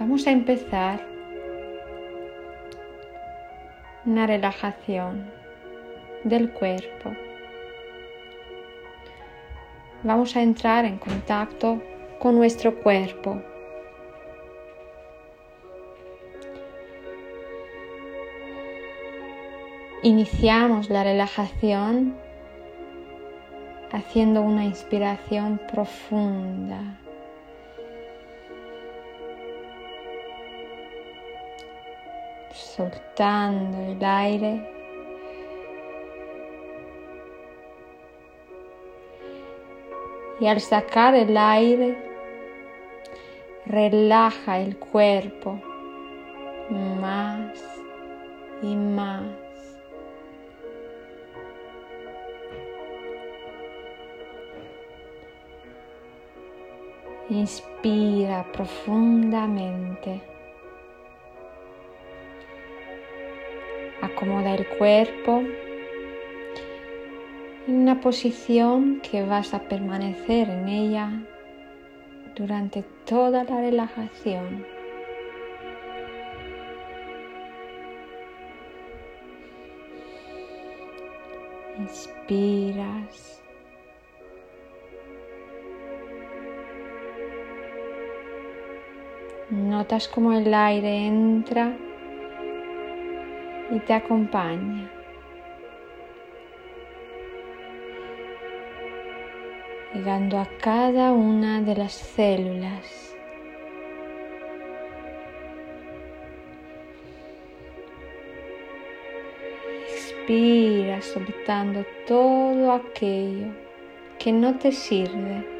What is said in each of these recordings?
Vamos a empezar una relajación del cuerpo. Vamos a entrar en contacto con nuestro cuerpo. Iniciamos la relajación haciendo una inspiración profunda. Soltando el aire. Y al sacar el aire, relaja el cuerpo más y más. Inspira profundamente. Acomoda el cuerpo en una posición que vas a permanecer en ella durante toda la relajación. Inspiras. Notas como el aire entra y te acompaña. Llegando a cada una de las células. Expira soltando todo aquello que no te sirve.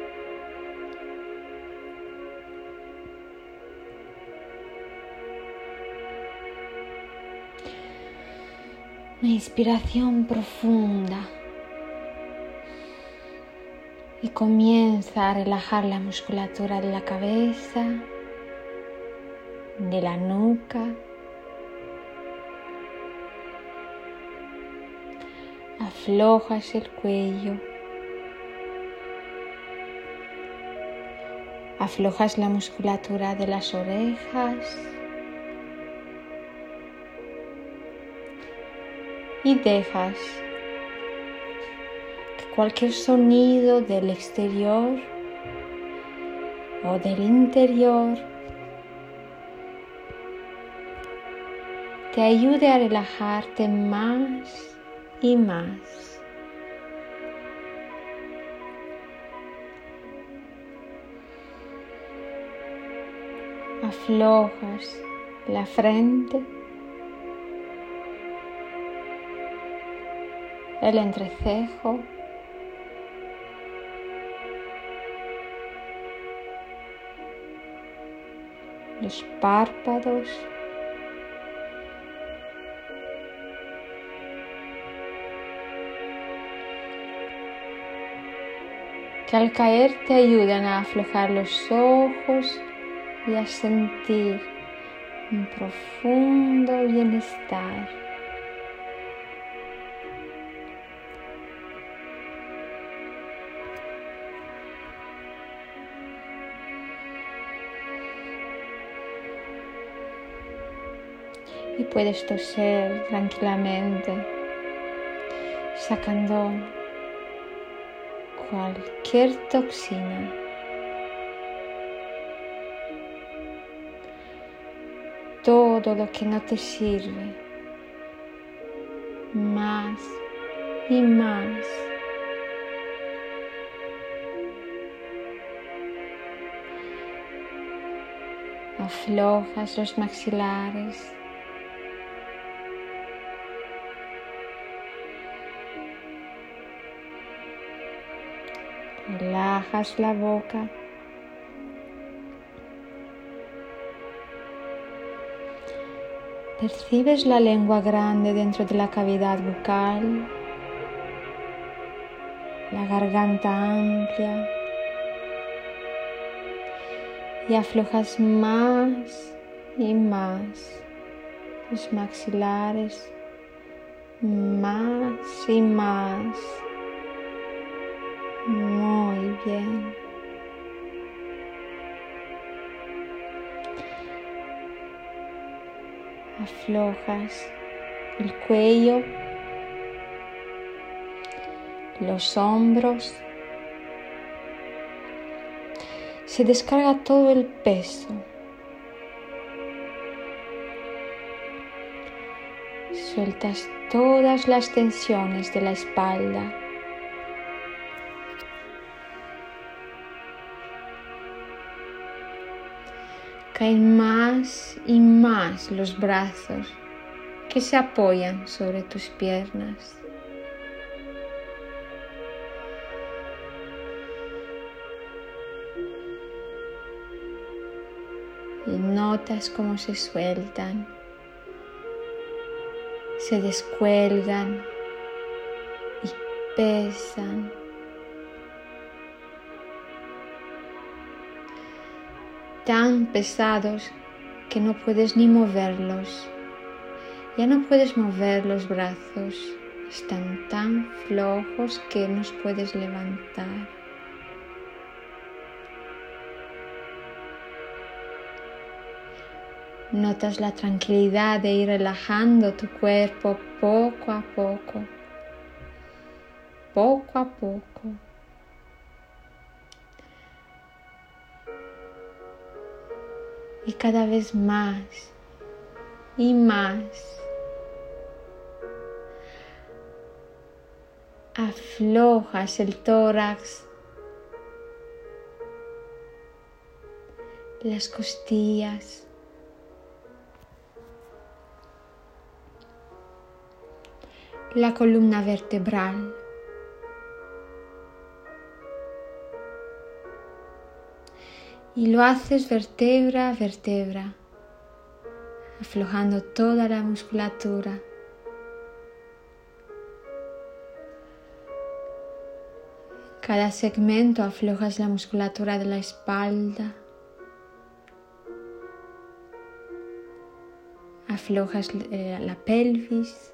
Una inspiración profunda. Y comienza a relajar la musculatura de la cabeza, de la nuca. Aflojas el cuello. Aflojas la musculatura de las orejas. Y dejas que cualquier sonido del exterior o del interior te ayude a relajarte más y más. Aflojas la frente el entrecejo, los párpados, que al caer te ayudan a aflojar los ojos y a sentir un profundo bienestar. Y puedes toser tranquilamente, sacando cualquier toxina. Todo lo que no te sirve, más y más. Aflojas los maxilares. Relajas la boca. Percibes la lengua grande dentro de la cavidad bucal, la garganta amplia y aflojas más y más los maxilares, más y más. Bien. aflojas el cuello, los hombros. Se descarga todo el peso. Sueltas todas las tensiones de la espalda. Caen más y más los brazos que se apoyan sobre tus piernas. Y notas cómo se sueltan, se descuelgan y pesan. Tan pesados que no puedes ni moverlos. Ya no puedes mover los brazos, están tan flojos que no puedes levantar. Notas la tranquilidad de ir relajando tu cuerpo poco a poco, poco a poco. Y cada vez más y más. Aflojas el tórax, las costillas. La columna vertebral. Y lo haces vértebra a vértebra, aflojando toda la musculatura. Cada segmento aflojas la musculatura de la espalda, aflojas eh, la pelvis,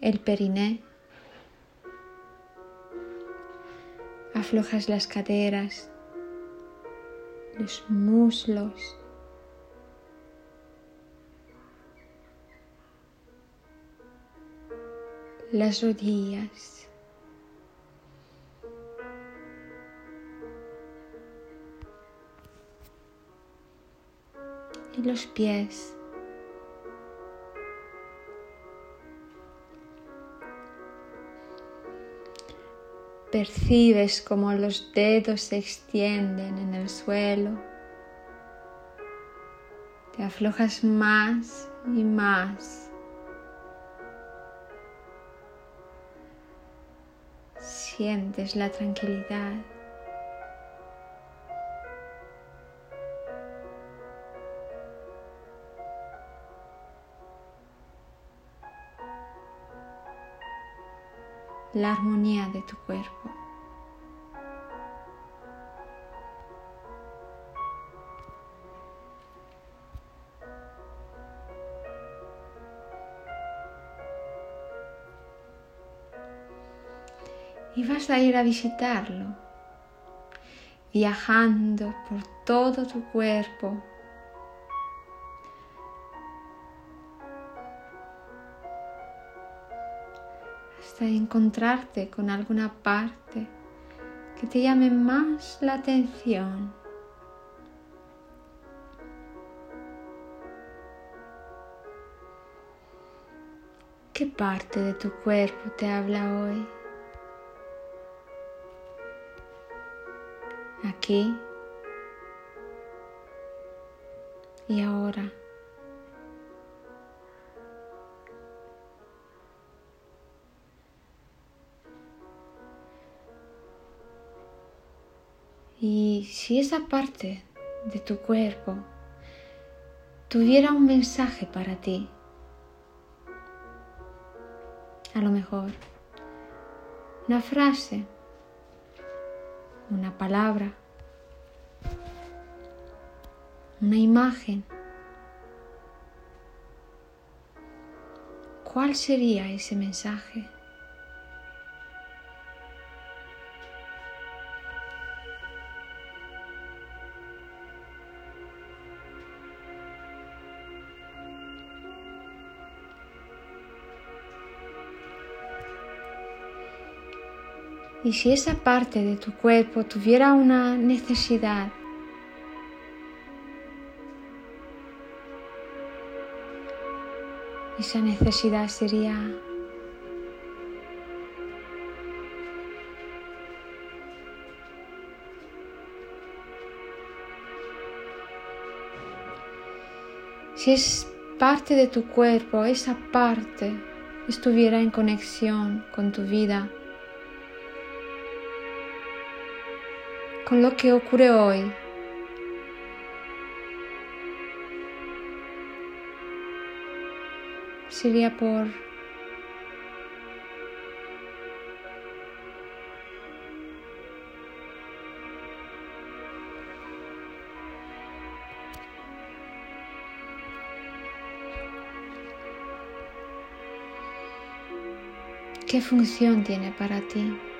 el periné. Aflojas las caderas, los muslos. las rodillas. Y los pies. Percibes como los dedos se extienden en el suelo. Te aflojas más y más. Sientes la tranquilidad. La armonía de tu cuerpo. Y vas a ir a visitarlo, viajando por todo tu cuerpo encontrarte con alguna parte que te llame más la atención. ¿Qué parte de tu cuerpo te habla hoy? Aquí y ahora. Y si esa parte de tu cuerpo tuviera un mensaje para ti, a lo mejor una frase, una palabra, una imagen, ¿cuál sería ese mensaje? Y si esa parte de tu cuerpo tuviera una necesidad, esa necesidad sería Si es parte de tu cuerpo, esa parte estuviera en conexión con tu vida, con lo que ocurre hoy. Sería por ¿Qué función tiene para ti?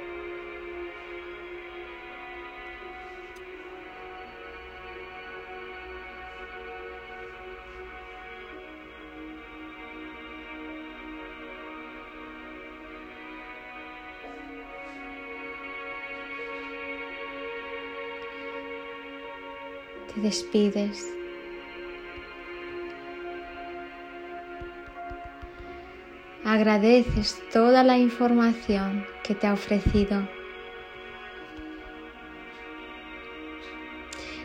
Te despides agradeces toda la información que te ha ofrecido.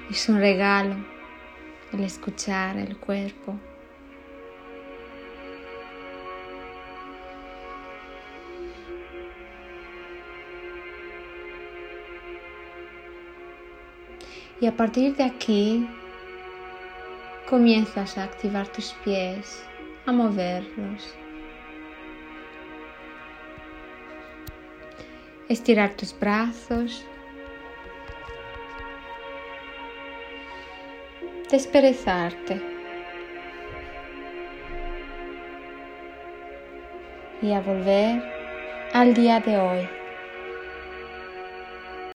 Es un regalo el escuchar el cuerpo. Y a partir de aquí comienzas a activar tus pies, a moverlos. estirar tus brazos, desperezarte y a volver al día de hoy.